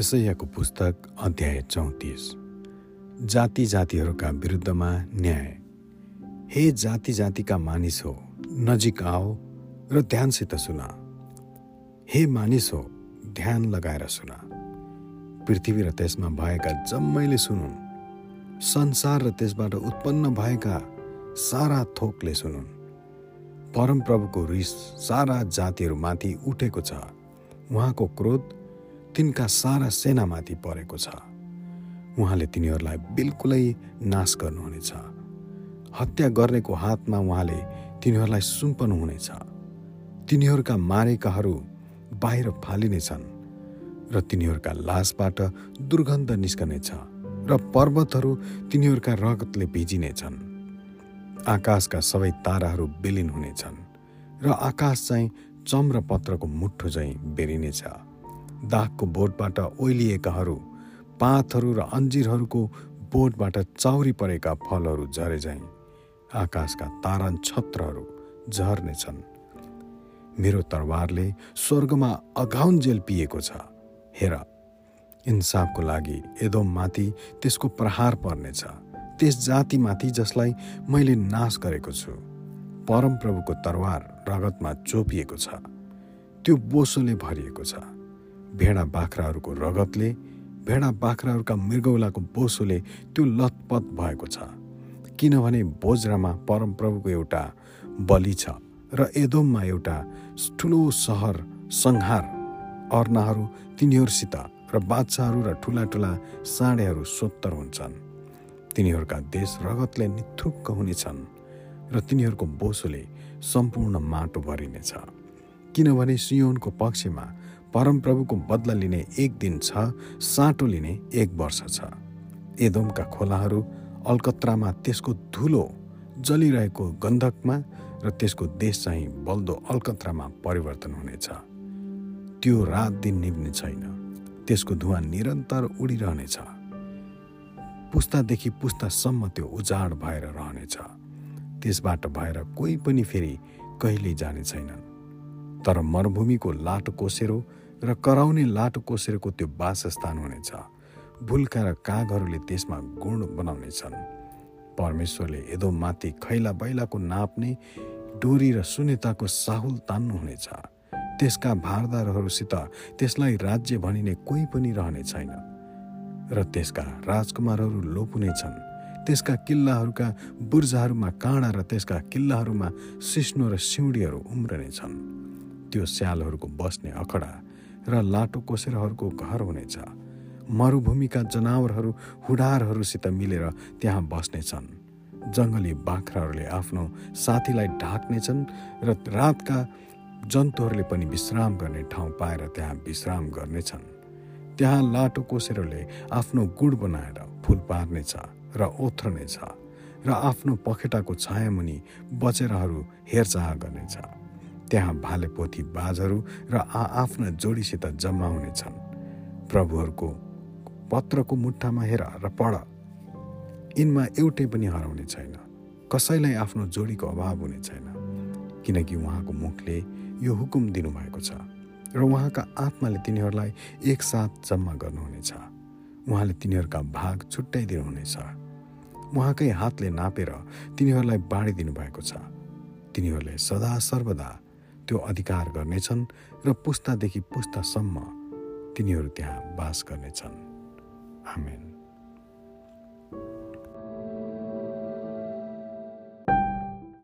यसैयाको पुस्तक अध्याय चौतिस। जाति जातिहरूका विरुद्धमा न्याय। हे जाति जातिका मानिस हो नजिक आओ र ध्यानसित सुन। हे मानिस हो ध्यान लगाएर सुन। पृथ्वी र त्यसमा भएका जम्मैले सुनुन्। संसार र त्यसबाट उत्पन्न भएका सारा थोकले सुनुन्। परमप्रभुको रिस सारा जातिहरूमाथि उठेको छ। उहाँको क्रोध तिनका सारा सेनामाथि परेको छ। उहाँले तिनीहरूलाई बिल्कुलै नाश गर्नुहुनेछ। हत्या गर्नेको हातमा उहाँले तिनीहरूलाई सुम्पनुहुनेछ तिनीहरूका मारेकाहरू बाहिर फालिनेछन् र तिनीहरूका लासबाट दुर्गन्ध निस्कनेछ र पर्वतहरू तिनीहरूका रगतले भिजिनेछन्। आकाशका सबै ताराहरू बेलिन हुनेछन् र आकाश चाहिँ चम्रपत्रको मुठो चाहिँ बेरिनेछ। दागको बोटबाट ओइलिएकाहरू पातहरू र अन्जिरहरूको बोटबाट चाउरी परेका फलहरू झरे झैँ। आकाशका तारा छत्रहरू झर्नेछन्। मेरो तरवारले स्वर्गमा अघाउन्जेल पिएको छ। हेर इन्साफको लागि एदोममाथि त्यसको प्रहार पर्नेछ त्यस जातिमाथि जसलाई मैले नाश गरेको छु। परमप्रभुको तरवार रगतमा चोपिएको छ। त्यो बोसोले भरिएको छ। भेडा बाख्राहरूको रगतले भेडा बाख्राहरूका मृगौलाको बोसोले त्यो लतपत भएको छ। किनभने बोजरामा परमप्रभुको एउटा बलि छ र एदोममा एउटा ठुलो सहर संहार अर्नाहरू तिनीहरूसित र बादशाहहरू र ठुला ठुला साँडेहरू सोत्तर हुन्छन्। तिनीहरूका देश रगतले निथुक्क हुनेछन् र तिनीहरूको बोसोले सम्पूर्ण माटो भरिनेछ। किनभने सियोनको पक्षमा परमप्रभुको बदला लिने एक दिन छ साँटो लिने एक वर्ष छ। एदोमका खोलाहरू अलकत्रामा त्यसको धुलो जलिरहेको गन्धकमा र त्यसको देश चाहिँ बल्दो अलकत्रामा परिवर्तन हुनेछ। त्यो रात दिन निभ्ने छैन। त्यसको धुवा निरन्तर उडिरहनेछ। पुस्तादेखि पुस्तासम्म त्यो उजाड भएर रहनेछ। त्यसबाट भएर कोही पनि फेरि कहिल्यै जाने छैनन्। तर मरुभूमिको लाटो कोसेरो र कराउने लाटो कोसेरोको त्यो वासस्थान हुनेछ। भुल्का र कागहरूले त्यसमा गुण बनाउनेछन्। परमेश्वरले यदो माथि खैला बैलाको नाप्ने डोरी र सुनेताको साहुल तान्नुहुनेछ त्यसका भारदारहरूसित त्यसलाई राज्य भनिने कोही पनि रहने छैन। र त्यसका राजकुमारहरू लोपुनेछन्। त्यसका किल्लाहरूका बुर्जाहरूमा काँडा र त्यसका किल्लाहरूमा सिस्नो र सिउँडीहरू उम्रनेछन्। त्यो स्यालहरूको बस्ने अखडा र लाटो कोसेरहरूको घर हुनेछ। मरुभूमिका जनावरहरू हुडारहरूसित मिलेर त्यहाँ बस्नेछन्। जङ्गली बाख्राहरूले आफ्नो साथीलाई ढाक्नेछन् र रातका जन्तुहरूले पनि विश्राम गर्ने ठाउँ पाएर त्यहाँ विश्राम गर्नेछन्। त्यहाँ लाटो कोसेरले आफ्नो गुड बनाएर फुल पार्नेछ र ओथ्रनेछ र आफ्नो पखेटाको छायामुनि बचेराहरू हेरचाह गर्नेछ। त्यहाँ भाले पोथी बाजहरू र आफ्ना जोडीसित जम्मा हुनेछन् प्रभुहरूको पत्रको मुठामा हेर र पढ। यिनमा एउटै पनि हराउने छैन। कसैलाई आफ्नो जोडीको अभाव हुने छैन। किनकि उहाँको मुखले यो हुकुम दिनुभएको छ र उहाँका आत्माले तिनीहरूलाई एकसाथ जम्मा गर्नुहुनेछ। उहाँले तिनीहरूका भाग छुट्याइदिनुहुनेछ। उहाँकै हातले नापेर तिनीहरूलाई बाँडिदिनु भएको छ। तिनीहरूले सदा सर्वदा त्यो अधिकार गर्नेछन् र पुस्तादेखि पुस्तासम्म तिनीहरू त्यहाँ बास गर्नेछन्। आमेन।